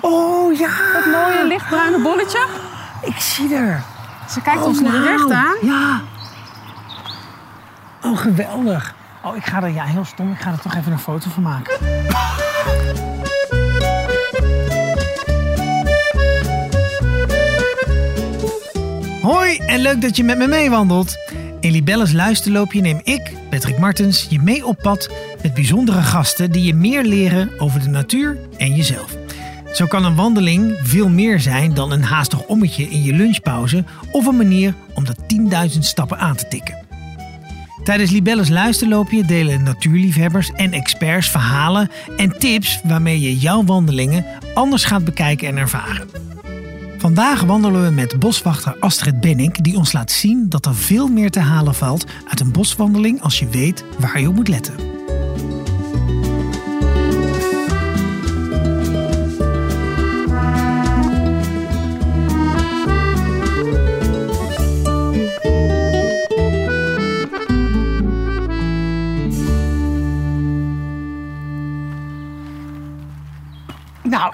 Oh ja! Dat mooie lichtbruine bolletje. Ik zie er. Ze kijkt Oh, ons nu wauw. recht aan. Ja. Oh, geweldig. Oh, ik ga er, ja, heel stom. Ik ga er toch even een foto van maken. Hoi en leuk dat je met me meewandelt. In Libelles Luisterloopje neem ik, Patrick Martens, je mee op pad met bijzondere gasten die je meer leren over de natuur en jezelf. Zo kan een wandeling veel meer zijn dan een haastig ommetje in je lunchpauze of een manier om de 10.000 stappen aan te tikken. Tijdens Libelles Luisterloopje delen natuurliefhebbers en experts verhalen en tips waarmee je jouw wandelingen anders gaat bekijken en ervaren. Vandaag wandelen we met boswachter Astrid Benink, die ons laat zien dat er veel meer te halen valt uit een boswandeling als je weet waar je op moet letten.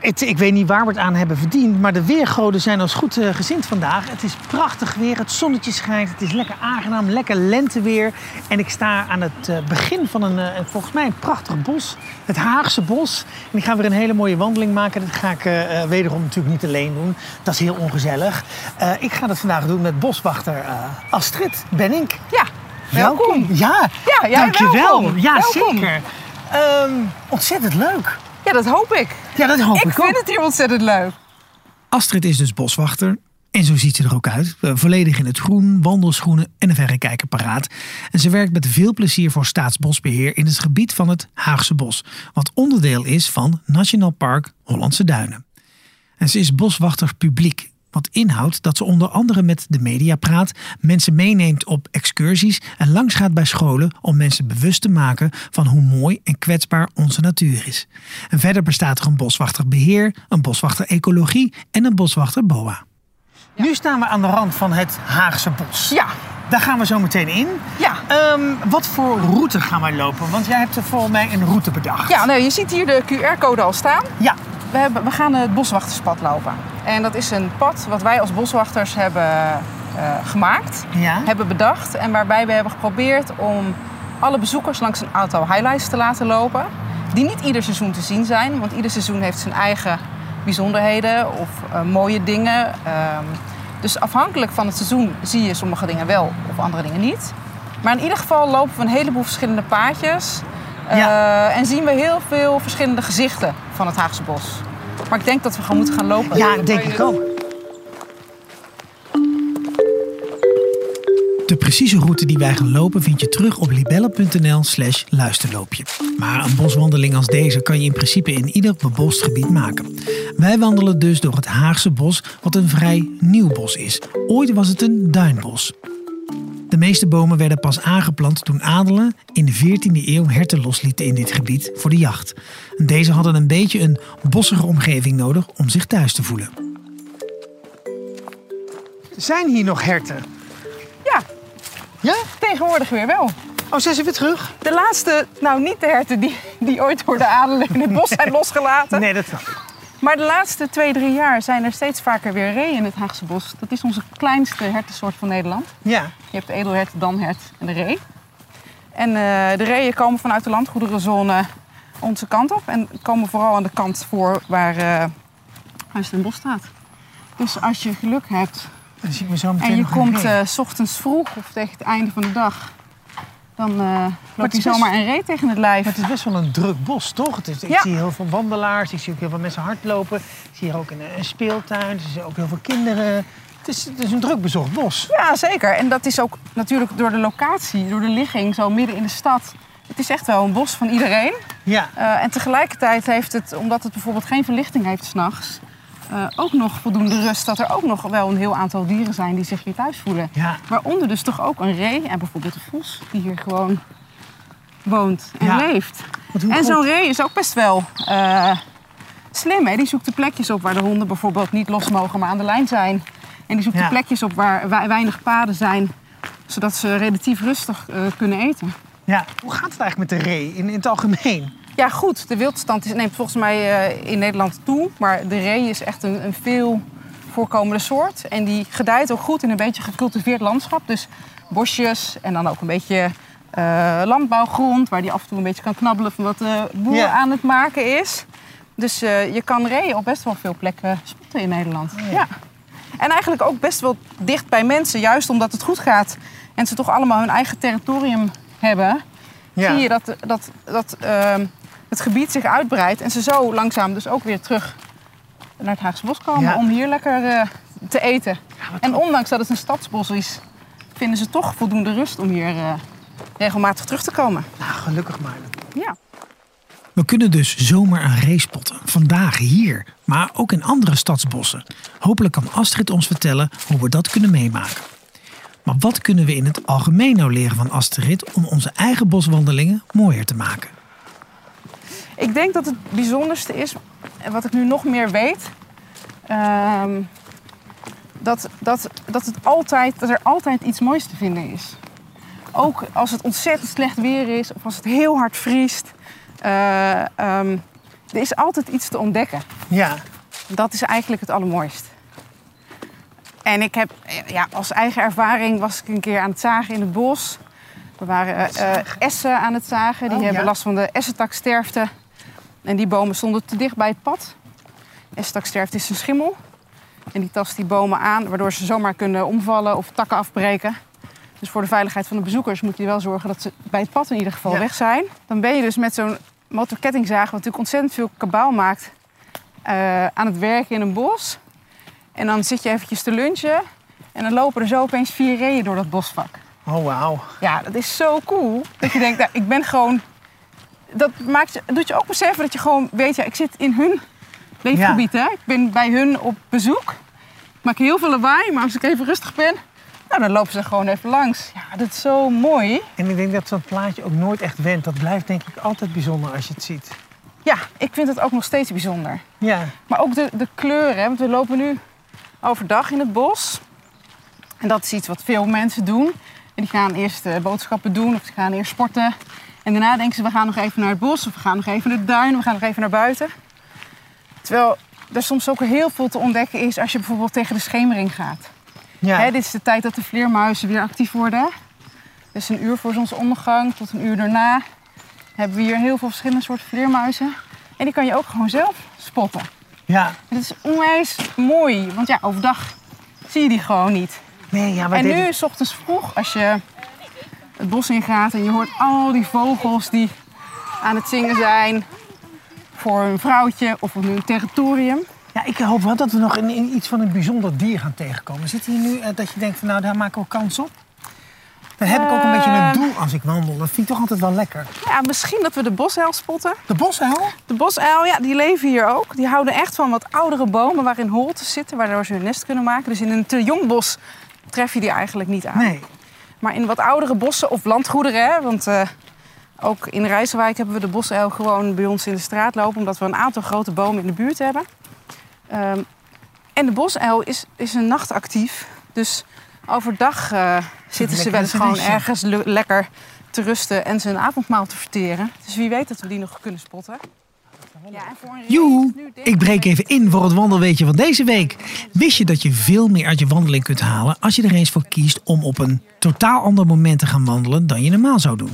Het, ik weet niet waar we het aan hebben verdiend, maar de weergoden zijn ons goed eh, gezind vandaag. Het is prachtig weer, het zonnetje schijnt, het is lekker aangenaam, lekker lenteweer. En ik sta aan het eh, begin van een, eh, volgens mij een prachtig bos, het Haagse bos. En ik ga weer een hele mooie wandeling maken. Dat ga ik wederom natuurlijk niet alleen doen, dat is heel ongezellig. Ik ga dat vandaag doen met boswachter Astrid Benink. Ja, welkom. Ja, Ja, dankjewel. welkom. Ja, Welkom. zeker. Ehm, ontzettend leuk. Ja, dat hoop ik. Ja, dat hoop ik, ik ook. vind het hier ontzettend leuk. Astrid is dus boswachter. En zo ziet ze er ook uit. Eh, Volledig in het groen, wandelschoenen en een verrekijker paraat. En ze werkt met veel plezier voor Staatsbosbeheer in het gebied van het Haagse Bos. Wat onderdeel is van Nationaal Park Hollandse Duinen. En ze is boswachter publiek. Wat inhoudt dat ze onder andere met de media praat, mensen meeneemt op excursies en langsgaat bij scholen om mensen bewust te maken van hoe mooi en kwetsbaar onze natuur is. En verder bestaat er een boswachter beheer, een boswachter ecologie en een boswachter BOA. Nu staan we aan de rand van het Haagse bos. Ja, Daar gaan we zo meteen in. ja. Ehm, wat voor route gaan wij lopen? Want jij hebt er volgens mij een route bedacht. Ja, nee, je ziet hier de QR-code al staan. Ja. We, hebben, we gaan het boswachterspad lopen. En dat is een pad wat wij als boswachters hebben eh, gemaakt, Ja. hebben bedacht. En waarbij we hebben geprobeerd om alle bezoekers langs een aantal highlights te laten lopen. Die niet ieder seizoen te zien zijn, want ieder seizoen heeft zijn eigen bijzonderheden of eh, mooie dingen. Ehm, dus afhankelijk van het seizoen zie je sommige dingen wel of andere dingen niet. Maar in ieder geval lopen we een heleboel verschillende paadjes. Ja. Eh, en zien we heel veel verschillende gezichten van het Haagse bos. Maar ik denk dat we gewoon moeten gaan lopen. Ja, denk ik ook. De precieze route die wij gaan lopen vind je terug op libelle.nl slash luisterloopje. Maar een boswandeling als deze kan je in principe in ieder bebost gebied maken. Wij wandelen dus door het Haagse bos, wat een vrij nieuw bos is. Ooit was het een duinbos. De meeste bomen werden pas aangeplant toen adelen in de 14e eeuw herten loslieten in dit gebied voor de jacht. En Deze hadden een beetje een bossige omgeving nodig om zich thuis te voelen. Zijn hier nog herten? Ja, Ja? tegenwoordig weer wel. Oh, zijn ze weer terug? De laatste, nou niet de herten die, die ooit door de adelen in het bos zijn losgelaten. Nee, dat snap ik. Maar de laatste twee, drie jaar zijn er steeds vaker weer reeën in het Haagse bos. Dat is onze kleinste hertensoort van Nederland. Ja. Je hebt de edelhert, de damhert en de ree. En eh, de reeën komen vanuit de landgoederenzone onze kant op. En komen vooral aan de kant voor waar uh, Huis ten Bos staat. Dus als je geluk hebt Dan zo meteen en je komt eh, s ochtends vroeg of tegen het einde van de dag... dan het loopt best- zomaar een ree tegen het lijf. Maar het is best wel een druk bos, toch? Het is, ik Ja. zie heel veel wandelaars, ik zie ook heel veel mensen hardlopen. Ik zie hier ook een, een speeltuin, er zijn ook heel veel kinderen. Het is, het is een druk bezocht bos. Ja, zeker. En dat is ook natuurlijk door de locatie, door de ligging, zo midden in de stad. Het is echt wel een bos van iedereen. Ja. Eh, en tegelijkertijd heeft het, omdat het bijvoorbeeld geen verlichting heeft s'nachts, eh ook nog voldoende rust dat er ook nog wel een heel aantal dieren zijn die zich hier thuis voelen. Ja. Waaronder dus toch ook een ree en bijvoorbeeld een vos die hier gewoon woont en Ja. leeft. En zo'n ree is ook best wel eh, slim. Hè? Die zoekt de plekjes op waar de honden bijvoorbeeld niet los mogen, maar aan de lijn zijn. En die zoekt Ja. de plekjes op waar wei- weinig paden zijn, zodat ze relatief rustig eh, kunnen eten. Ja. Hoe gaat het eigenlijk met de ree in, in het algemeen? Ja, goed. De wildstand is, neemt volgens mij eh, in Nederland toe. Maar de ree is echt een, een veel voorkomende soort. En die gedijt ook goed in een beetje gecultiveerd landschap. Dus bosjes en dan ook een beetje eh, landbouwgrond... waar die af en toe een beetje kan knabbelen van wat de boer Ja. aan het maken is. Dus eh, je kan reeën op best wel veel plekken spotten in Nederland. Ja. En eigenlijk ook best wel dicht bij mensen. Juist omdat het goed gaat en ze toch allemaal hun eigen territorium hebben... Ja. zie je dat, dat, dat ehm, het gebied zich uitbreidt... en ze zo langzaam dus ook weer terug naar het Haagse Bos komen... Ja. om hier lekker eh, te eten. en ondanks dat het een stadsbos is... vinden ze toch voldoende rust om hier eh, regelmatig terug te komen. Nou, gelukkig maar. Ja. We kunnen dus zomaar een race spotten. Vandaag hier, maar ook in andere stadsbossen. Hopelijk kan Astrid ons vertellen hoe we dat kunnen meemaken. Maar wat kunnen we in het algemeen nou leren van Astrid om onze eigen boswandelingen mooier te maken? Ik denk dat het bijzonderste is, en wat ik nu nog meer weet, ehm, dat, dat, dat, het altijd, dat er altijd iets moois te vinden is. Ook als het ontzettend slecht weer is of als het heel hard vriest. eh, ehm, er is altijd iets te ontdekken. Ja, Dat is eigenlijk het allermooist. En ik heb, ja, als eigen ervaring was ik een keer aan het zagen in het bos. We waren eh, eh, essen aan het zagen. Die Oh, hebben ja. last van de essentaksterfte. En die bomen stonden te dicht bij het pad. Essentaksterfte is een schimmel. En die tast die bomen aan, waardoor ze zomaar kunnen omvallen of takken afbreken. Dus voor de veiligheid van de bezoekers moet je wel zorgen dat ze bij het pad in ieder geval Ja. weg zijn. Dan ben je dus met zo'n motorkettingzaag, wat natuurlijk ontzettend veel kabaal maakt, eh, aan het werken in een bos. En dan zit je eventjes te lunchen en dan lopen er zo opeens vier reeën door dat bosvak. oh wauw. Ja, dat is zo cool. Dat je denkt, nou, ik ben gewoon... Dat maakt doet je ook beseffen dat je gewoon weet, ja, ik zit in hun leefgebied. Hè? Ik ben bij hun op bezoek. Ik maak heel veel lawaai, maar als ik even rustig ben, nou, dan lopen ze gewoon even langs. Ja, dat is zo mooi. En ik denk dat zo'n plaatje ook nooit echt went. Dat blijft denk ik altijd bijzonder als je het ziet. Ja, ik vind het ook nog steeds bijzonder. Ja, Maar ook de, de kleuren, hè, want we lopen nu overdag in het bos. En dat is iets wat veel mensen doen. En die gaan eerst eh, boodschappen doen of ze gaan eerst sporten. En daarna denken ze, we gaan nog even naar het bos of we gaan nog even naar de duin, we gaan nog even naar buiten. Terwijl er soms ook heel veel te ontdekken is als je bijvoorbeeld tegen de schemering gaat. ja. Hè, dit is de tijd dat de vleermuizen weer actief worden. Dus een uur voor zonsondergang tot een uur daarna hebben we hier heel veel verschillende soorten vleermuizen. En die kan je ook gewoon zelf spotten. ja. Het is onwijs mooi, want ja, overdag zie je die gewoon niet. Nee, ja, maar En dit- nu, s ochtends vroeg, als je het bos ingaat en je hoort al die vogels die aan het zingen zijn voor een vrouwtje of op hun territorium. Ja, ik hoop wel dat we nog in, in iets van een bijzonder dier gaan tegenkomen. Zit hier nu eh, dat je denkt van nou, daar maken we kans op? Dan heb ik ook een beetje een Eh. doel als ik wandel. Dat vind ik toch altijd wel lekker. Ja, misschien dat we de bosuil spotten. De bosuil? De bosuil, ja, die leven hier ook. Die houden echt van wat oudere bomen waarin holtes zitten, waardoor ze hun nest kunnen maken. Dus in een te jong bos tref je die eigenlijk niet aan. Nee. Maar in wat oudere bossen of landgoederen, hè, want eh, ook in Rijswijk hebben we de bosuil gewoon bij ons in de straat lopen, omdat we een aantal grote bomen in de buurt hebben. Ehm, en de bosuil is, is een nachtactief, dus overdag eh, zitten ze wel eens gewoon ergens le- lekker te rusten en zijn avondmaal te verteren. Dus wie weet dat we die nog kunnen spotten. Joe, ik breek even in voor het wandelweetje van deze week. Wist je dat je veel meer uit je wandeling kunt halen als je er eens voor kiest om op een totaal ander moment te gaan wandelen dan je normaal zou doen?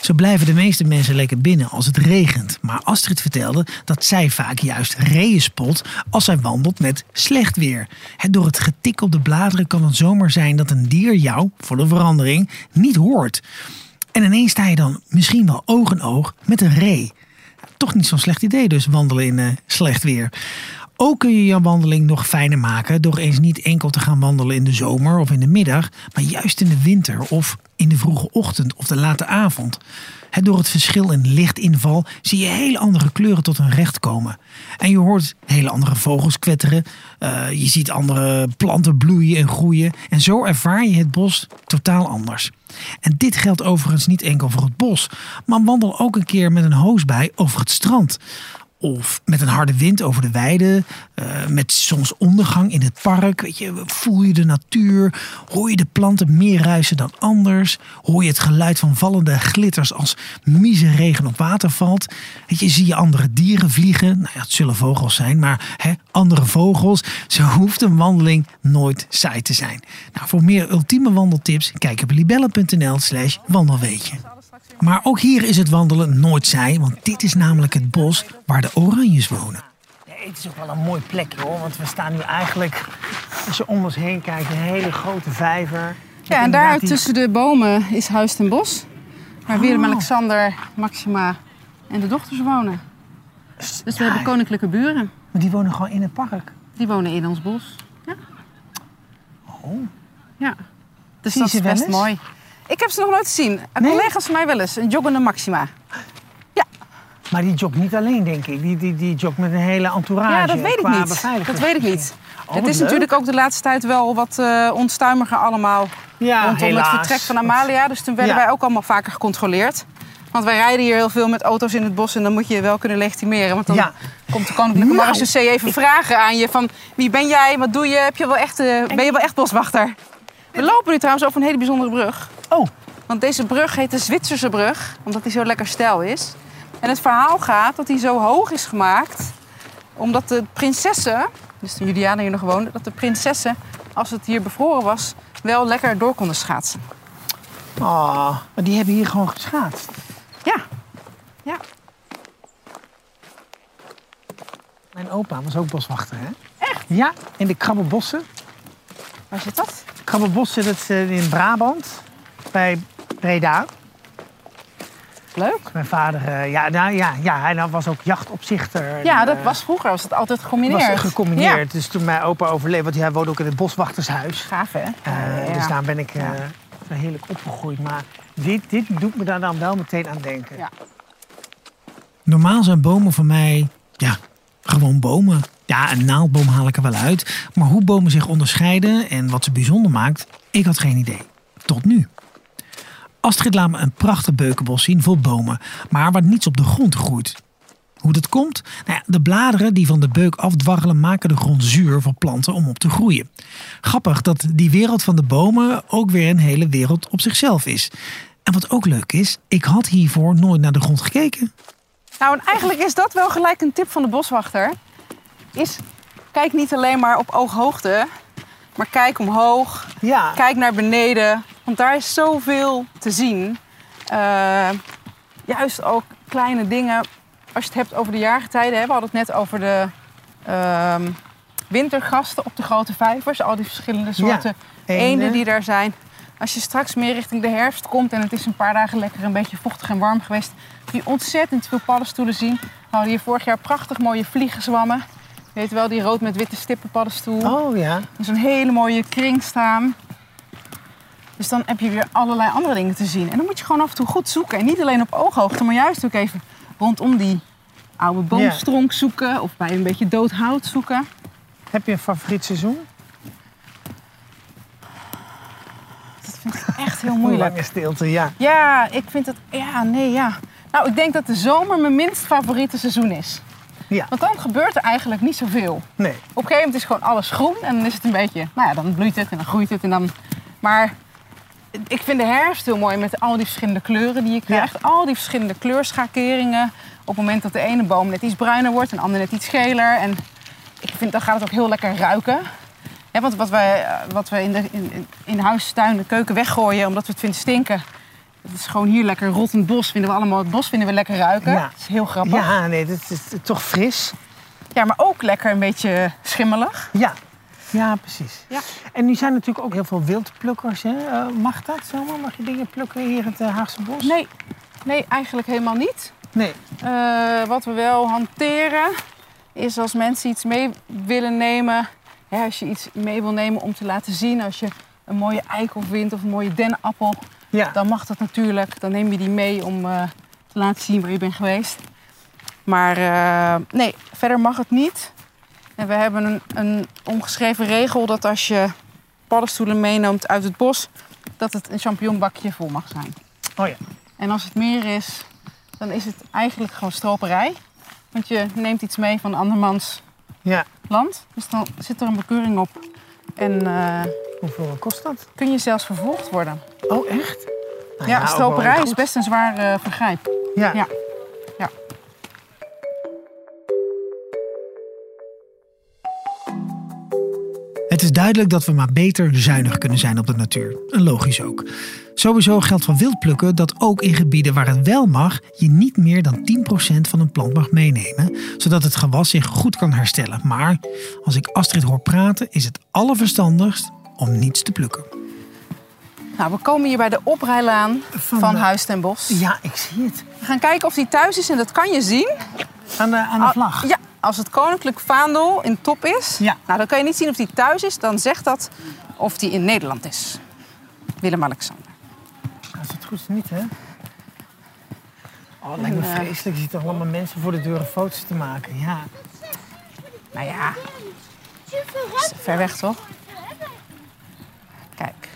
Zo blijven de meeste mensen lekker binnen als het regent. Maar Astrid vertelde dat zij vaak juist reeën spot als zij wandelt met slecht weer. Het door het getik op de bladeren kan het zomaar zijn dat een dier jou, voor de verandering, niet hoort. En ineens sta je dan misschien wel oog in oog met een ree. Toch niet zo'n slecht idee dus wandelen in eh, slecht weer. Ook kun je je wandeling nog fijner maken door eens niet enkel te gaan wandelen in de zomer of in de middag, maar juist in de winter of in de vroege ochtend of de late avond. Door het verschil in lichtinval zie je hele andere kleuren tot hun recht komen. En je hoort hele andere vogels kwetteren. eh, je ziet andere planten bloeien en groeien. En zo ervaar je het bos totaal anders. En dit geldt overigens niet enkel voor het bos, maar wandel ook een keer met een hoos bij over het strand. Of met een harde wind over de weide. eh, met zonsondergang in het park. Weet je, voel je de natuur. Hoor je de planten meer ruisen dan anders. Hoor je het geluid van vallende glitters als regen op water valt. Weet je, zie je andere dieren vliegen. Nou ja, het zullen vogels zijn, maar hè, andere vogels. Zo hoeft een wandeling nooit saai te zijn. Nou, voor meer ultieme wandeltips, kijk op libelle.nl slash wandelweetje. Maar ook hier is het wandelen nooit saai, want dit is namelijk het bos waar de oranjes wonen. Nee, het is ook wel een mooi plekje hoor. Want we staan nu eigenlijk, als je om ons heen kijkt, een hele grote vijver. Ja, en daar die- tussen de bomen is Huis ten Bos. Waar Willem-Alexander, Maxima en de dochters wonen. Dus we Ja, hebben koninklijke buren. Maar die wonen gewoon in het park. Die wonen in ons bos. Ja. Oh. Ja. Dus Zie dat ze is wel best eens? mooi. Ik heb ze nog nooit gezien. Nee? Collega's van mij wel eens. Een joggende Maxima. Maar die joggt niet alleen, denk ik. Die, die, die joggt met een hele entourage. Ja, dat weet ik niet. Dat weet ik niet. Oh, het is leuk. natuurlijk ook de laatste tijd wel wat eh onstuimiger allemaal Ja, rondom helaas. het vertrek van Amalia. Dus toen werden Ja. wij ook allemaal vaker gecontroleerd. Want wij rijden hier heel veel met auto's in het bos en dan moet je je wel kunnen legitimeren. Want dan Ja. komt de koninklijke Nou, marechaussee even vragen aan je van wie ben jij, wat doe je, Heb je wel echt, eh, ben je wel echt boswachter? We lopen nu trouwens over een hele bijzondere brug. Oh, Want deze brug heet de Zwitserse brug, omdat die zo lekker stijl is. En het verhaal gaat dat die zo hoog is gemaakt, omdat de prinsessen, dus de Julianen hier nog woonden, dat de prinsessen, als het hier bevroren was, wel lekker door konden schaatsen. oh, maar die hebben hier gewoon geschaatst. Ja, ja. Mijn opa was ook boswachter, hè? Echt? Ja, in de Krabbelbossen. Waar zit dat? Krabbelbossen, dat is eh, in Brabant, bij Breda. Leuk. Mijn vader, eh, ja, nou, ja, ja, hij nou was ook jachtopzichter. Ja, En, dat eh, was vroeger, was het altijd gecombineerd. was gecombineerd. Dus toen mijn opa overleed, want hij woonde ook in het boswachtershuis. Gaaf, hè? Eh, Ja. Dus daar ben ik eh, zo heerlijk opgegroeid. Maar dit, dit doet me daar dan wel meteen aan denken. Ja. Normaal zijn bomen voor mij, ja, gewoon bomen. Ja, een naaldboom haal ik er wel uit. Maar hoe bomen zich onderscheiden en wat ze bijzonder maakt, ik had geen idee. Tot nu. Astrid laat me een prachtig beukenbos zien vol bomen, maar waar niets op de grond groeit. Hoe dat komt? Nou ja, de bladeren die van de beuk afdwarrelen maken de grond zuur voor planten om op te groeien. Grappig dat die wereld van de bomen ook weer een hele wereld op zichzelf is. En wat ook leuk is, ik had hiervoor nooit naar de grond gekeken. Nou, en eigenlijk is dat wel gelijk een tip van de boswachter. Is, kijk niet alleen maar op ooghoogte, maar kijk omhoog. Ja, Kijk naar beneden, want daar is zoveel te zien. Eh, juist ook kleine dingen. Als je het hebt over de jaargetijden, hè, we hadden het net over de ehm, wintergasten op de grote vijvers. Al die verschillende soorten eenden. eenden die daar zijn. Als je straks meer richting de herfst komt en het is een paar dagen lekker een beetje vochtig en warm geweest, kun je ontzettend veel paddenstoelen zien. We hadden hier vorig jaar prachtig mooie vliegenzwammen. Je weet wel, die rood met witte stippen paddenstoel. Oh ja. Is een hele mooie kring staan. Dus dan heb je weer allerlei andere dingen te zien. En dan moet je gewoon af en toe goed zoeken. En niet alleen op ooghoogte, maar juist ook even rondom die oude boomstronk zoeken. Of bij een beetje dood hout zoeken. Heb je een favoriet seizoen? Dat vind ik echt heel Hoe moeilijk. lange stilte, ja. Ja, ik vind het... Ja, nee, ja. Nou, ik denk dat de zomer mijn minst favoriete seizoen is. Ja. Want dan gebeurt er eigenlijk niet zoveel. Nee. Op een gegeven moment is gewoon alles groen en dan is het een beetje, nou ja, dan bloeit het en dan groeit het en dan. Maar ik vind de herfst heel mooi met al die verschillende kleuren die je krijgt. Al die verschillende kleurschakeringen. Op het moment dat de ene boom net iets bruiner wordt en de andere net iets geler. En ik vind dan gaat het ook heel lekker ruiken. Ja, want wat wij, eh, wat wij in, de, in, in huis, tuin, de keuken weggooien omdat we het vinden stinken. Dat is gewoon hier lekker rottend bos. Vinden we allemaal het bos vinden we lekker ruiken. Ja. Dat is heel grappig. Ja, nee, dat is toch fris. ja, maar ook lekker een beetje schimmelig. Ja. Ja, precies. Ja. En nu zijn natuurlijk ook heel veel wildplukkers. Hè? Eh, mag dat zomaar? Mag je dingen plukken hier in het eh, Haagse bos? Nee, nee, eigenlijk helemaal niet. Nee. Eh, wat we wel hanteren is als mensen iets mee willen nemen. Ja, als je iets mee wil nemen om te laten zien. Als je een mooie eikel vindt of een mooie dennenappel. Ja. Dan mag dat natuurlijk. Dan neem je die mee om te laten zien waar je bent geweest. Maar nee, verder mag het niet. En we hebben een, een ongeschreven regel dat als je paddenstoelen meeneemt uit het bos, dat het een champignonbakje vol mag zijn. Oh ja. En als het meer is, dan is het eigenlijk gewoon stroperij. Want je neemt iets mee van andermans Ja. land. Dus dan zit er een bekeuring op. En eh, Hoeveel kost dat? kun je zelfs vervolgd worden. Oh, echt? Nou ja, wel stroperij is best een zwaar eh, vergrijp. Ja. Ja. Ja. Is duidelijk dat we maar beter zuinig kunnen zijn op de natuur. En logisch ook. Sowieso geldt van wildplukken dat ook in gebieden waar het wel mag, je niet meer dan 10% van een plant mag meenemen, zodat het gewas zich goed kan herstellen. Maar als ik Astrid hoor praten, is het allerverstandigst om niets te plukken. Nou, we komen hier bij de oprijlaan Van van, de- Huis ten Bos. Ja, ik zie het. We gaan kijken of die thuis is en dat kan je zien. Aan de, aan de Al- vlag. Ja, als het koninklijk vaandel in top is, Ja. nou, dan kan je niet zien of die thuis is. Dan zegt dat of die in Nederland is. Willem-Alexander. Als het goed is niet, hè? Oh, het lijkt me eh, vreselijk. Je ziet toch allemaal mensen voor de deur foto's te maken. Ja. Nou ja, is ver weg toch? Kijk.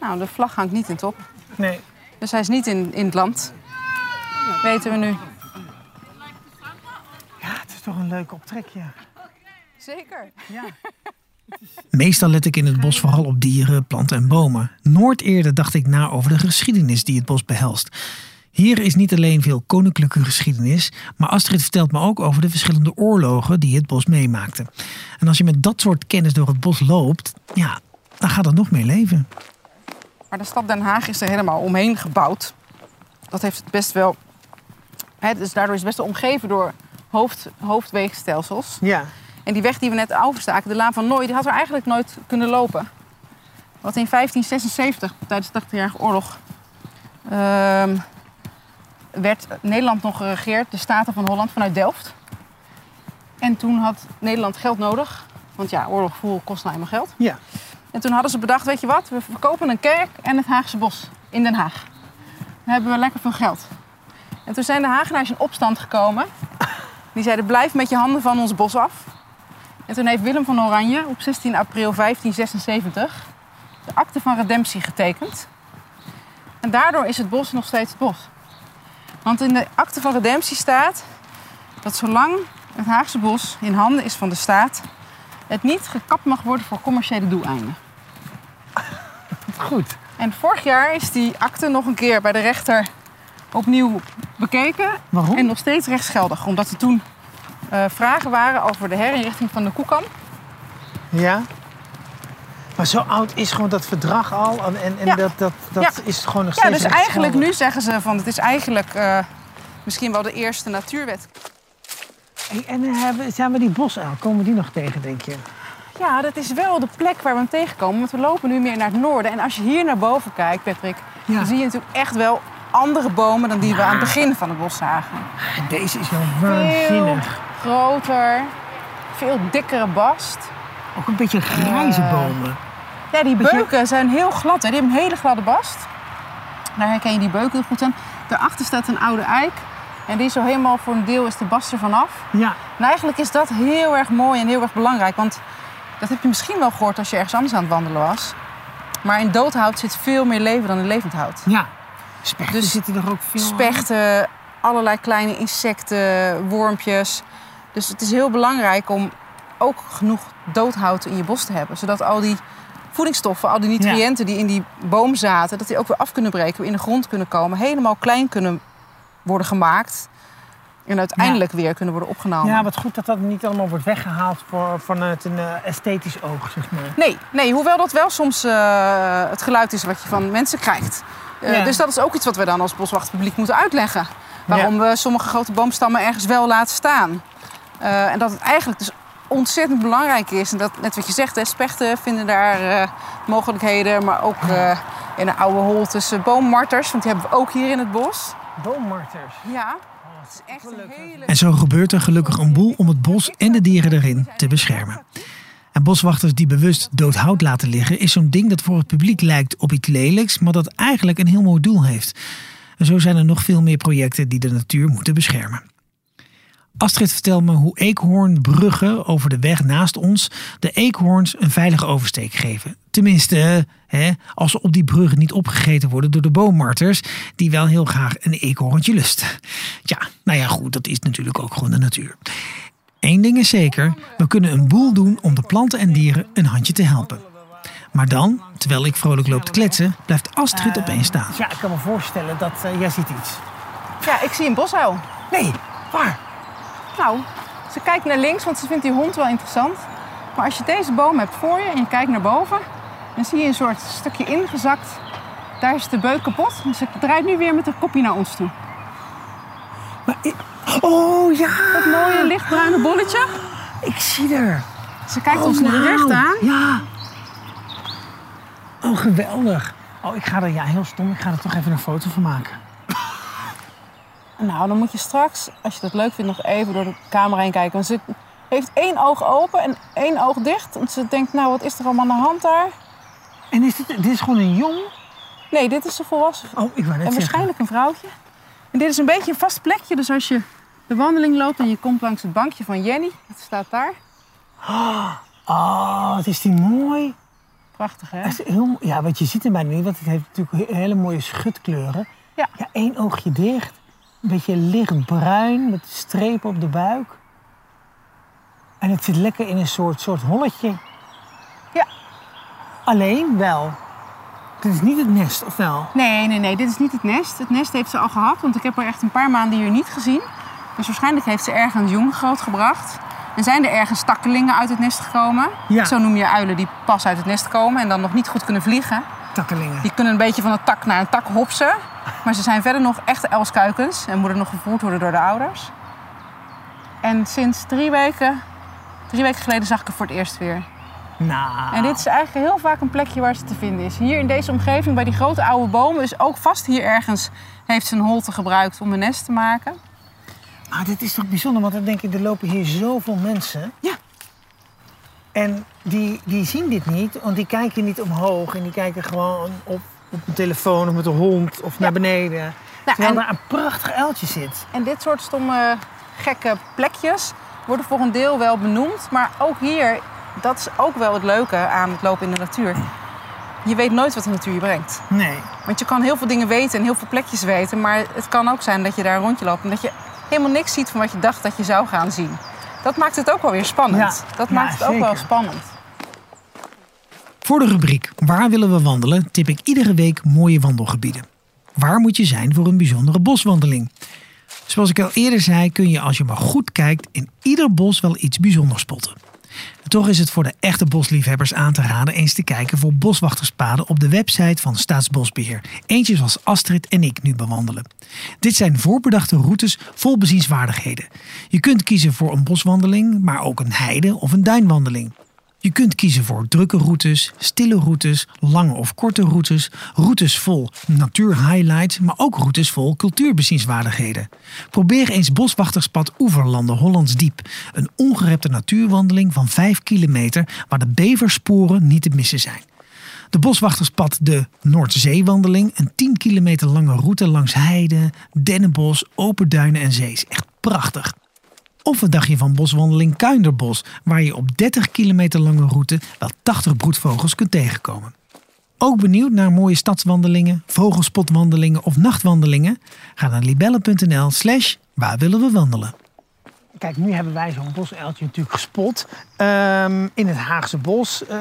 Nou, de vlag hangt niet in top. Nee. Dus hij is niet in, in het land. Weten we nu. Ja, het is toch een leuk optrekje. Zeker. Ja. Meestal let ik in het bos vooral op dieren, planten en bomen. Nooit eerder dacht ik na over de geschiedenis die het bos behelst. Hier is niet alleen veel koninklijke geschiedenis, maar Astrid vertelt me ook over de verschillende oorlogen die het bos meemaakte. En als je met dat soort kennis door het bos loopt, ja, dan gaat het nog meer leven. Maar de stad Den Haag is er helemaal omheen gebouwd. Dat heeft het best wel. Dus daardoor is het best wel omgeven door hoofd, hoofdweegstelsels. Ja. En die weg die we net overstaken, de Laan van Nooy, die had er eigenlijk nooit kunnen lopen. Want in 1576, tijdens de 80-jarige oorlog, ehm, werd Nederland nog geregeerd, de Staten van Holland, vanuit Delft. En toen had Nederland geld nodig. Want ja, oorlogvoer kost nou eenmaal geld. Ja. En toen hadden ze bedacht, weet je wat, we verkopen een kerk en het Haagse bos in Den Haag. Dan hebben we lekker veel geld. En toen zijn de Hagenaars in opstand gekomen. Die zeiden, blijf met je handen van ons bos af. En toen heeft Willem van Oranje op 16 april 1576 de akte van redemptie getekend. En daardoor is het bos nog steeds het bos. Want in de akte van redemptie staat dat zolang het Haagse bos in handen is van de staat, het niet gekapt mag worden voor commerciële doeleinden. Goed. En vorig jaar is die akte nog een keer bij de rechter opnieuw bekeken. Waarom? En nog steeds rechtsgeldig. Omdat er toen eh, vragen waren over de herinrichting van de Koekam. Ja. Maar zo oud is gewoon dat verdrag al. En, en, Ja. dat, dat, dat Ja. is gewoon nog Ja, steeds dus eigenlijk nu zeggen ze van het is eigenlijk eh, misschien wel de eerste natuurwet. Hey, en hebben, zijn we die bosuil, komen die nog tegen, denk je? Ja, dat is wel de plek waar we hem tegenkomen. Want we lopen nu meer naar het noorden. En als je hier naar boven kijkt, Patrick, Ja. dan zie je natuurlijk echt wel andere bomen dan die we aan het begin van het bos zagen. En deze is wel Veel waanzinnig. groter, veel dikkere bast. Ook een beetje grijze Eh, bomen. Ja, die Beetje- beuken zijn heel glad. Hè? Die hebben een hele gladde bast. Daar herken je die beuken goed aan. Daarachter staat een oude eik. En die is zo helemaal voor een deel is de bast er vanaf. Ja. En eigenlijk is dat heel erg mooi en heel erg belangrijk. Want dat heb je misschien wel gehoord als je ergens anders aan het wandelen was. Maar in doodhout zit veel meer leven dan in levend hout. Ja. Spechten Dus zitten er ook veel aan. Spechten, allerlei kleine insecten, wormpjes. Dus het is heel belangrijk om ook genoeg doodhout in je bos te hebben. Zodat al die voedingsstoffen, al die nutriënten die in die boom zaten... dat die ook weer af kunnen breken, weer in de grond kunnen komen. Helemaal klein kunnen worden gemaakt. En uiteindelijk weer kunnen worden opgenomen. Ja, wat goed dat dat niet allemaal wordt weggehaald voor, vanuit een eh, esthetisch oog, zeg maar. Nee, nee, hoewel dat wel soms eh, het geluid is wat je van mensen krijgt. Eh, Ja. Dus dat is ook iets wat we dan als boswachtpubliek moeten uitleggen. Waarom we sommige grote boomstammen ergens wel laten staan. Eh, en dat het eigenlijk dus ontzettend belangrijk is. En dat, net wat je zegt, hè, spechten vinden daar eh, mogelijkheden. Maar ook eh, in de oude holtes boommarters. Want die hebben we ook hier in het bos. Boommarters. Ja, het is echt een hele... En zo gebeurt er gelukkig een boel om het bos en de dieren erin te beschermen. En boswachters die bewust dood hout laten liggen, is zo'n ding dat voor het publiek lijkt op iets lelijks, maar dat eigenlijk een heel mooi doel heeft. En zo zijn er nog veel meer projecten die de natuur moeten beschermen. Astrid vertelt me hoe eekhoornbruggen over de weg naast ons de eekhoorns een veilige oversteek geven. Tenminste, hè, als ze op die bruggen niet opgegeten worden door de boommarters, die wel heel graag een eekhoorntje lusten. Ja, nou ja, goed, dat is natuurlijk ook gewoon de natuur. Eén ding is zeker, we kunnen een boel doen om de planten en dieren een handje te helpen. Maar dan, terwijl ik vrolijk loop te kletsen, blijft Astrid opeens staan. Ja, ik kan me voorstellen dat eh, jij ziet iets. Ja, ik zie een bosuil. Nee, waar? Nou, ze kijkt naar links, want ze vindt die hond wel interessant. Maar als je deze boom hebt voor je en je kijkt naar boven, dan zie je een soort stukje ingezakt. Daar is de beuk kapot. Dus ze draait nu weer met haar kopje naar ons toe. Maar oh ja, mooie lichtbruine bolletje. ik zie er. Ze kijkt Oh, ons wauw. recht aan. Ja. Oh, geweldig. Oh, ik ga er, ja, heel stom, ik ga er toch even een foto van maken. Nou, dan moet je straks, als je dat leuk vindt, nog even door de camera heen kijken. Want ze heeft één oog open en één oog dicht. Want ze denkt, nou, wat is er allemaal aan de hand daar? En is dit, dit is gewoon een jong? Nee, dit is de volwassen. Oh, ik wou net En zeggen. waarschijnlijk een vrouwtje. En dit is een beetje een vast plekje. Dus als je de wandeling loopt en je komt langs het bankje van Jenny, dat staat daar. Oh, wat is die mooi. Prachtig, hè? Het is heel, ja, wat je ziet er bijna niet, want het heeft natuurlijk he- hele mooie schutkleuren. Ja. Ja, één oogje dicht. Een beetje lichtbruin met strepen op de buik. En het zit lekker in een soort, soort holletje. Ja. Alleen wel. Dit is niet het nest, of wel? Nee, nee, nee, dit is niet het nest. Het nest heeft ze al gehad, want ik heb haar echt een paar maanden hier niet gezien. Dus waarschijnlijk heeft ze ergens jong grootgebracht. En zijn er ergens takkelingen uit het nest gekomen. Ja. Zo noem je uilen die pas uit het nest komen en dan nog niet goed kunnen vliegen. Takkelingen. Die kunnen een beetje van een tak naar een tak hopsen. Maar ze zijn verder nog echte elskuikens en moeten nog gevoerd worden door de ouders. En sinds drie weken, drie weken geleden zag ik haar voor het eerst weer. Nou, En dit is eigenlijk heel vaak een plekje waar ze te vinden is. Hier in deze omgeving, bij die grote oude bomen, is ook vast hier ergens heeft ze een holte gebruikt om een nest te maken. Maar dit is toch bijzonder, want dan denk ik, er lopen hier zoveel mensen. Ja. En die, die zien dit niet, want die kijken niet omhoog. En die kijken gewoon op, op een telefoon of met een hond of naar beneden. Terwijl en- daar een prachtig uiltje zit. En dit soort stomme, gekke plekjes worden voor een deel wel benoemd. Maar ook hier, dat is ook wel het leuke aan het lopen in de natuur. Je weet nooit wat de natuur je brengt. Nee. Want je kan heel veel dingen weten en heel veel plekjes weten. Maar het kan ook zijn dat je daar een rondje loopt en dat je helemaal niks ziet van wat je dacht dat je zou gaan zien. Dat maakt het ook wel weer spannend. Ja, Dat ja, maakt het ook wel spannend. Voor de rubriek Waar willen we wandelen tip ik iedere week mooie wandelgebieden. Waar moet je zijn voor een bijzondere boswandeling? Zoals ik al eerder zei, kun je als je maar goed kijkt in ieder bos wel iets bijzonders spotten. Toch is het voor de echte bosliefhebbers aan te raden eens te kijken voor boswachterspaden op de website van Staatsbosbeheer. Eentje zoals Astrid en ik nu bewandelen. Dit zijn voorbedachte routes vol bezienswaardigheden. Je kunt kiezen voor een boswandeling, maar ook een heide- of een duinwandeling. Je kunt kiezen voor drukke routes, stille routes, lange of korte routes, routes vol natuurhighlights, maar ook routes vol cultuurbezienswaardigheden. Probeer eens Boswachterspad Oeverlanden Hollands Diep, een ongerepte natuurwandeling van 5 kilometer waar de beversporen niet te missen zijn. De Boswachterspad de Noordzeewandeling, een 10 kilometer lange route langs heide, dennenbos, open duinen en zees. Echt prachtig. Of een dagje van boswandeling Kuinderbos, waar je op 30 kilometer lange route wel 80 broedvogels kunt tegenkomen. Ook benieuwd naar mooie stadswandelingen, vogelspotwandelingen of nachtwandelingen? Ga naar libelle.nl slash waar willen we wandelen. Kijk, nu hebben wij zo'n bosuiltje natuurlijk gespot. ehm, in het Haagse bos. Eh,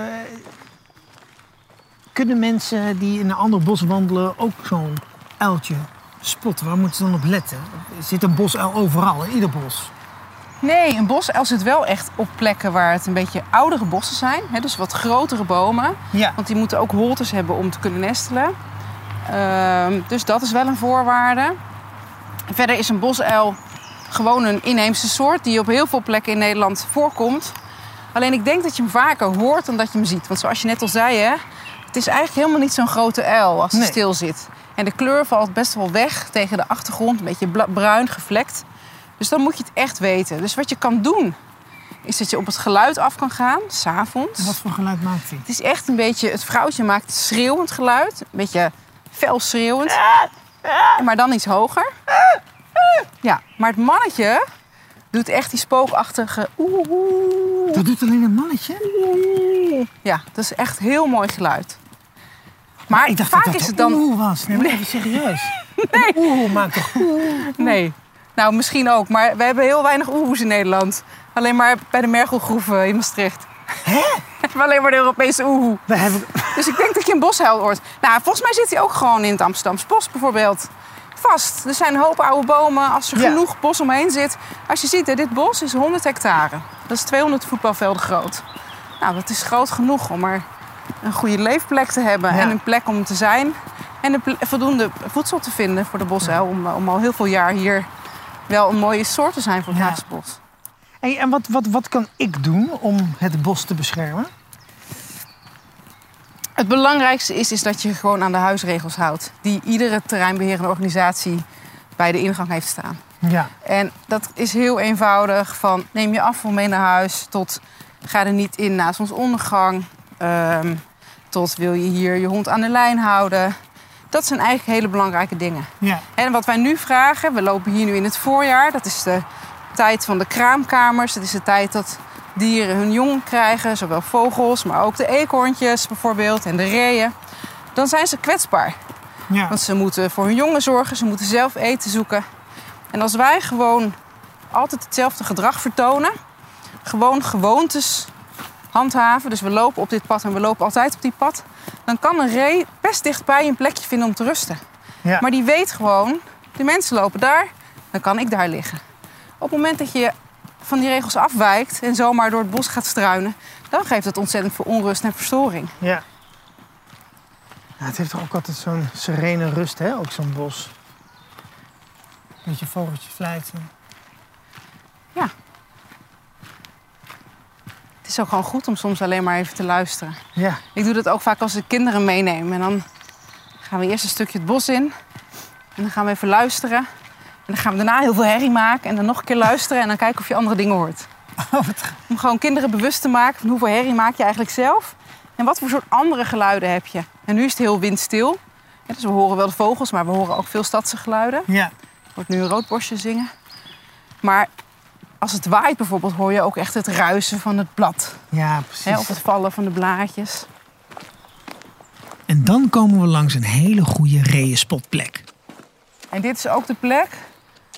kunnen mensen die in een ander bos wandelen ook zo'n uiltje spotten? Waar moeten ze dan op letten? Zit een bosuil overal, in ieder bos. Nee, een bosuil zit wel echt op plekken waar het een beetje oudere bossen zijn. Hè, dus wat grotere bomen. Ja. Want die moeten ook holtes hebben om te kunnen nestelen. Ehm, dus dat is wel een voorwaarde. Verder is een bosuil gewoon een inheemse soort die op heel veel plekken in Nederland voorkomt. Alleen ik denk dat je hem vaker hoort dan dat je hem ziet. Want zoals je net al zei, hè, het is eigenlijk helemaal niet zo'n grote uil als hij Nee. stil zit. En de kleur valt best wel weg tegen de achtergrond, een beetje bruin gevlekt. Dus dan moet je het echt weten. Dus wat je kan doen, is dat je op het geluid af kan gaan, s'avonds. En wat voor geluid maakt hij? Het is echt een beetje, het vrouwtje maakt schreeuwend geluid. Een beetje fel schreeuwend. Maar dan iets hoger. Ja, maar het mannetje, Doet echt die spookachtige oeh, oeh. Dat doet alleen een mannetje? Ja, dat is echt heel mooi geluid. Maar Ik dacht vaak dat dat is het dan... oeh was. Nee, maar even serieus. Nee. Oeh maakt toch oeh. Nee. Nou, misschien ook. Maar we hebben heel weinig oehoes in Nederland. Alleen maar bij de Mergelgroeven in Maastricht. Hè? Alleen maar de Europese oehoe. We hebben... Dus ik denk dat je een boshuil hoort. Nou, volgens mij zit hij ook gewoon in het Amsterdamse bos bijvoorbeeld. Vast. Er zijn een hoop oude bomen. Als er Ja. genoeg bos omheen zit. Als je ziet, hè, dit bos is 100 hectare. Dat is 200 voetbalvelden groot. Nou, dat is groot genoeg om er een goede leefplek te hebben. Ja. En een plek om te zijn. En voldoende voedsel te vinden voor de boshuil. Om, om al heel veel jaar hier wel een mooie soort te zijn voor het Ja. Hey, en wat, wat, wat kan ik doen om het bos te beschermen? Het belangrijkste is, is dat je gewoon aan de huisregels houdt. Die iedere terreinbeherende organisatie bij de ingang heeft staan. Ja. En dat is heel eenvoudig. Van neem je afval mee naar huis. Tot ga er niet in na zonsondergang. ehm, tot wil je hier je hond aan de lijn houden. Dat zijn eigenlijk hele belangrijke dingen. Ja. En wat wij nu vragen, we lopen hier nu in het voorjaar. Dat is de tijd van de kraamkamers. Dat is de tijd dat dieren hun jong krijgen. Zowel vogels, maar ook de eekhoorntjes bijvoorbeeld en de reeën. Dan zijn ze kwetsbaar. Ja. Want ze moeten voor hun jongen zorgen, ze moeten zelf eten zoeken. En als wij gewoon altijd hetzelfde gedrag vertonen, gewoon gewoontes handhaven, dus we lopen op dit pad en we lopen altijd op die pad, dan kan een ree best dichtbij een plekje vinden om te rusten. Ja. Maar die weet gewoon, de mensen lopen daar, dan kan ik daar liggen. Op het moment dat je van die regels afwijkt en zomaar door het bos gaat struinen, dan geeft dat ontzettend veel onrust en verstoring. Ja. Ja, het heeft toch ook altijd zo'n serene rust, hè? Ook zo'n bos. Beetje vogeltje fluiten. Het is ook gewoon goed om soms alleen maar even te luisteren. Ja. Ik doe dat ook vaak als ik kinderen meeneem. En dan gaan we eerst een stukje het bos in. En dan gaan we even luisteren. En dan gaan we daarna heel veel herrie maken. En dan nog een keer luisteren. En dan kijken of je andere dingen hoort. Oh, wat Om gewoon kinderen bewust te maken van hoeveel herrie maak je eigenlijk zelf. En wat voor soort andere geluiden heb je. En nu is het heel windstil. Ja, dus we horen wel de vogels, maar we horen ook veel stadse geluiden. Ja. Er wordt nu een roodborstje zingen. Maar als het waait bijvoorbeeld, hoor je ook echt het ruisen van het blad. Ja, precies. Hè, of het vallen van de blaadjes. En dan komen we langs een hele goede reeënspotplek. En dit is ook de plek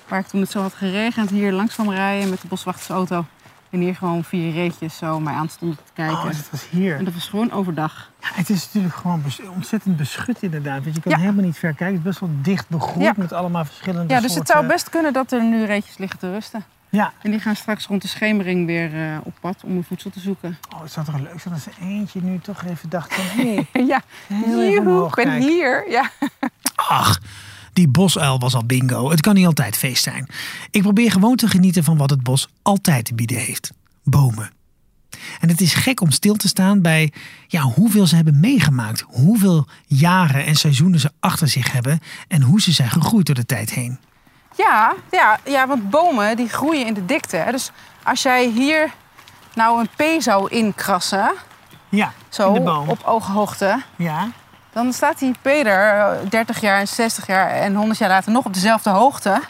waar ik toen het zo had geregend hier langs kwam rijden met de boswachtersauto. En hier gewoon vier reetjes zo mij aan stonden te kijken. Oh, het was hier. En dat was gewoon overdag. Ja, het is natuurlijk gewoon bes- ontzettend beschut inderdaad. Want je kan Ja. helemaal niet ver kijken. Het is best wel dicht begroeid Ja. met allemaal verschillende Ja, dus het soorten... zou best kunnen dat er nu reetjes liggen te rusten. Ja. En die gaan straks rond de schemering weer eh, op pad om hun voedsel te zoeken. Oh, het zou toch leuk zijn als er eentje nu toch even dacht van... Hé, ja, joehoe, ik ben kijken. hier. Ja. Ach, die bosuil was al bingo. Het kan niet altijd feest zijn. Ik probeer gewoon te genieten van wat het bos altijd te bieden heeft. Bomen. En het is gek om stil te staan bij ja, hoeveel ze hebben meegemaakt. Hoeveel jaren en seizoenen ze achter zich hebben. En hoe ze zijn gegroeid door de tijd heen. Ja, ja, ja, want bomen die groeien in de dikte. Hè. Dus als jij hier nou een P zou inkrassen, Ja, zo in de boom. op ooghoogte, Ja, dan staat die P er eh, 30 jaar en 60 jaar en 100 jaar later nog op dezelfde hoogte.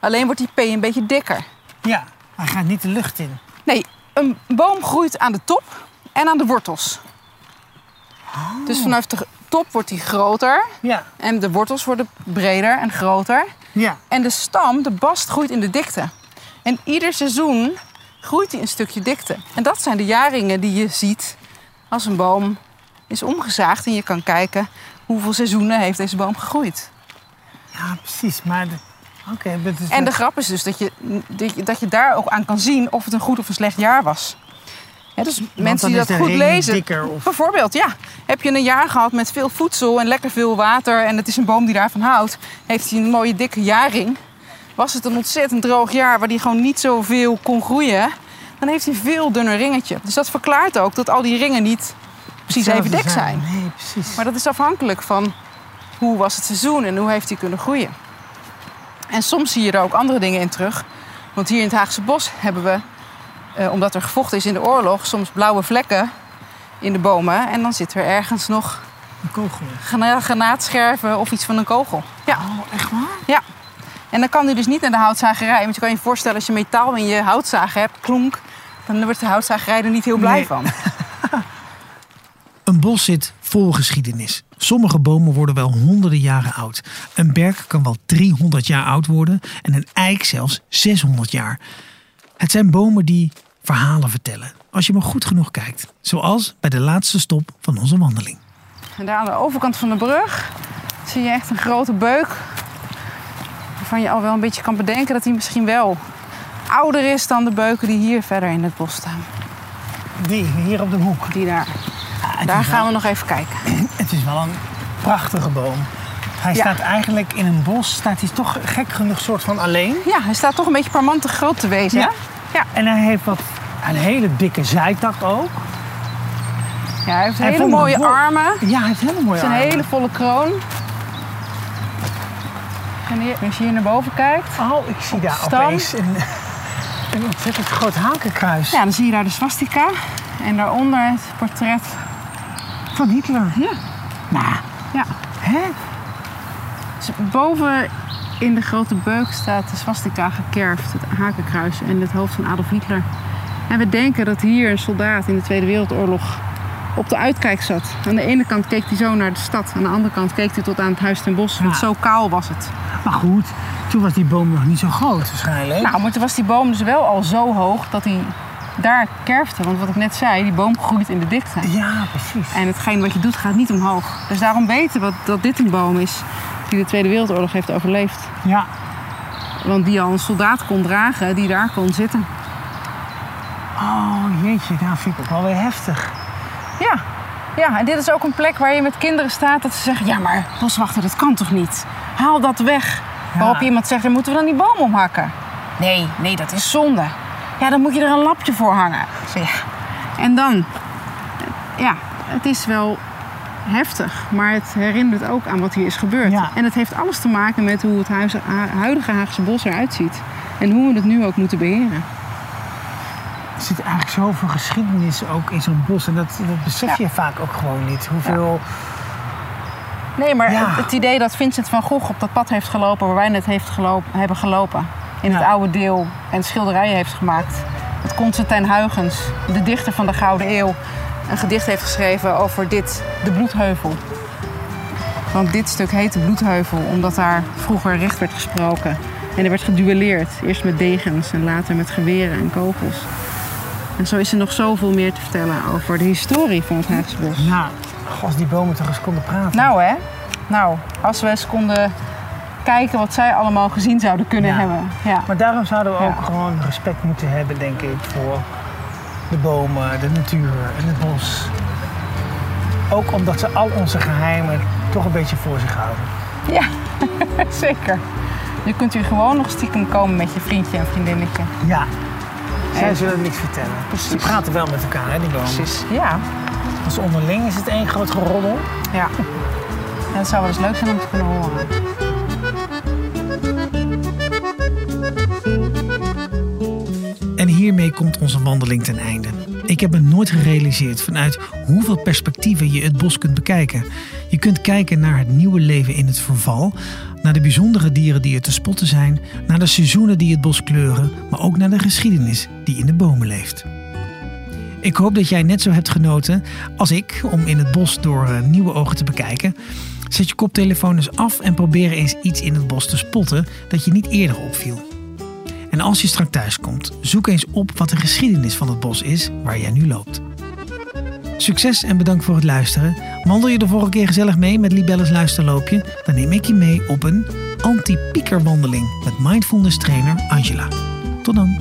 Alleen wordt die P een beetje dikker. ja. Hij gaat niet de lucht in. Nee, een boom groeit aan de top en aan de wortels. Oh. Dus vanaf de top wordt die groter Ja, en de wortels worden breder en groter. ja. En de stam, de bast, groeit in de dikte. En ieder seizoen groeit die een stukje dikte. En dat zijn de jaringen die je ziet als een boom is omgezaagd. En je kan kijken hoeveel seizoenen heeft deze boom gegroeid. Ja, precies. Maar de... Is... En de grap is dus dat je, dat je daar ook aan kan zien of het een goed of een slecht jaar was. Dus mensen die dat goed lezen. dikker of- Bijvoorbeeld, ja. Heb je een jaar gehad met veel voedsel en lekker veel water... en het is een boom die daarvan houdt... heeft hij een mooie dikke jaring. Was het een ontzettend droog jaar waar hij gewoon niet zoveel kon groeien... dan heeft hij een veel dunner ringetje. Dus dat verklaart ook dat al die ringen niet precies even dik zijn. Nee, precies. Maar dat is afhankelijk van hoe was het seizoen en hoe heeft hij kunnen groeien. En soms zie je er ook andere dingen in terug. Want hier in het Haagse Bos hebben we, eh, omdat er gevochten is in de oorlog, soms blauwe vlekken in de bomen. En dan zit er ergens nog Een kogel. grana- granaatscherven of iets van een kogel. Ja, Oh, echt waar? ja. En dan kan hij dus niet naar de houtzagerij. Want je kan je voorstellen, als je metaal in je houtzager hebt, klonk, dan wordt de houtzagerij er niet heel blij Nee. van. Een bos zit vol geschiedenis. Sommige bomen worden wel honderden jaren oud. Een berk kan wel 300 jaar oud worden en een eik zelfs 600 jaar. Het zijn bomen die verhalen vertellen, als je maar goed genoeg kijkt. Zoals bij de laatste stop van onze wandeling. En daar aan de overkant van de brug zie je echt een grote beuk. Waarvan je al wel een beetje kan bedenken dat hij misschien wel ouder is dan de beuken die hier verder in het bos staan. Die, hier op de hoek. Die daar. het Daar gaan wel- we nog even kijken. Het is wel een prachtige boom. Hij Ja. staat eigenlijk in een bos, staat hij toch gek genoeg soort van alleen. Ja, hij staat toch een beetje parmantig groot te wezen. Ja. Ja. En hij heeft wat, een hele dikke zijtak ook. ja, hij heeft Hij hele mooie armen. Ja, hij heeft hele mooie Het is een armen. hele volle kroon. En hier, als je hier naar boven kijkt, Oh, ik zie daar stam. opeens een, een ontzettend groot hakenkruis ja, dan zie je daar de swastika. En daaronder het portret. van Hitler. Ja. Nou, Ja. hè? Dus boven in de grote beuk staat de swastika gekerfd, het hakenkruis en het hoofd van Adolf Hitler. En we denken dat hier een soldaat in de Tweede Wereldoorlog op de uitkijk zat. Aan de ene kant keek hij zo naar de stad, aan de andere kant keek hij tot aan het Huis ten Bosch, want Ja. zo kaal was het. Maar goed, toen was die boom nog niet zo groot waarschijnlijk. Nou, maar toen was die boom dus wel al zo hoog dat hij daar kerfde. Want wat ik net zei, die boom groeit in de dikte. Ja, precies. En hetgeen wat je doet gaat niet omhoog. Dus daarom weten we dat dit een boom is die de Tweede Wereldoorlog heeft overleefd. Ja, Want die al een soldaat kon dragen die daar kon zitten. oh jeetje, nou vind ik ook wel weer heftig. Ja. Ja, en dit is ook een plek waar je met kinderen staat dat ze zeggen... Ja, maar boswachter, dat kan toch niet? Haal dat weg. Ja. Waarop iemand zegt, dan moeten we dan die boom omhakken. Nee, nee, dat is zonde. Ja, dan moet je er een lapje voor hangen. Ja. En dan... Ja, het is wel heftig, maar het herinnert ook aan wat hier is gebeurd. Ja. En het heeft alles te maken met hoe het huidige Haagse bos eruit ziet. En hoe we het nu ook moeten beheren. Er zit eigenlijk zoveel geschiedenis ook in zo'n bos. En dat, dat besef je vaak ook gewoon niet. Hoeveel... Nee, maar het, het idee dat Vincent van Gogh op dat pad heeft gelopen waar wij net heeft gelopen, hebben gelopen. In het oude deel en schilderijen heeft gemaakt. Dat Constantijn Huygens, de dichter van de Gouden Eeuw, een gedicht heeft geschreven over dit, de Bloedheuvel. Want dit stuk heet de Bloedheuvel omdat daar vroeger recht werd gesproken. En er werd geduelleerd. Eerst met degens en later met geweren en kogels. En zo is er nog zoveel meer te vertellen over de historie van het Haagse Bos. Ja, als die bomen toch eens konden praten. Nou hè, nou, als we eens konden kijken wat zij allemaal gezien zouden kunnen Ja. hebben. Ja. Maar daarom zouden we Ja. ook gewoon respect moeten hebben, denk ik, voor de bomen, de natuur en het bos. Ook omdat ze al onze geheimen toch een beetje voor zich houden. ja, zeker. Je kunt hier gewoon nog stiekem komen met je vriendje en vriendinnetje. Ja, zij En- zullen niks vertellen. Precies. Ze praten wel met elkaar, hè, die bomen. Precies. Ja, Als onderling is het één groot geroddel. ja. En het zou wel eens leuk zijn om te kunnen horen. Hiermee komt onze wandeling ten einde. Ik heb me nooit gerealiseerd vanuit hoeveel perspectieven je het bos kunt bekijken. Je kunt kijken naar het nieuwe leven in het verval, naar de bijzondere dieren die er te spotten zijn, naar de seizoenen die het bos kleuren, maar ook naar de geschiedenis die in de bomen leeft. Ik hoop dat jij net zo hebt genoten als ik om in het bos door eh, nieuwe ogen te bekijken. Zet je koptelefoon eens af en probeer eens iets in het bos te spotten dat je niet eerder opviel. En als je straks thuis komt, zoek eens op wat de geschiedenis van het bos is waar jij nu loopt. Succes en bedankt voor het luisteren. Wandel je de volgende keer gezellig mee met Libelles Luisterloopje? Dan neem ik je mee op een anti-piekerwandeling met mindfulness trainer Angela. Tot dan.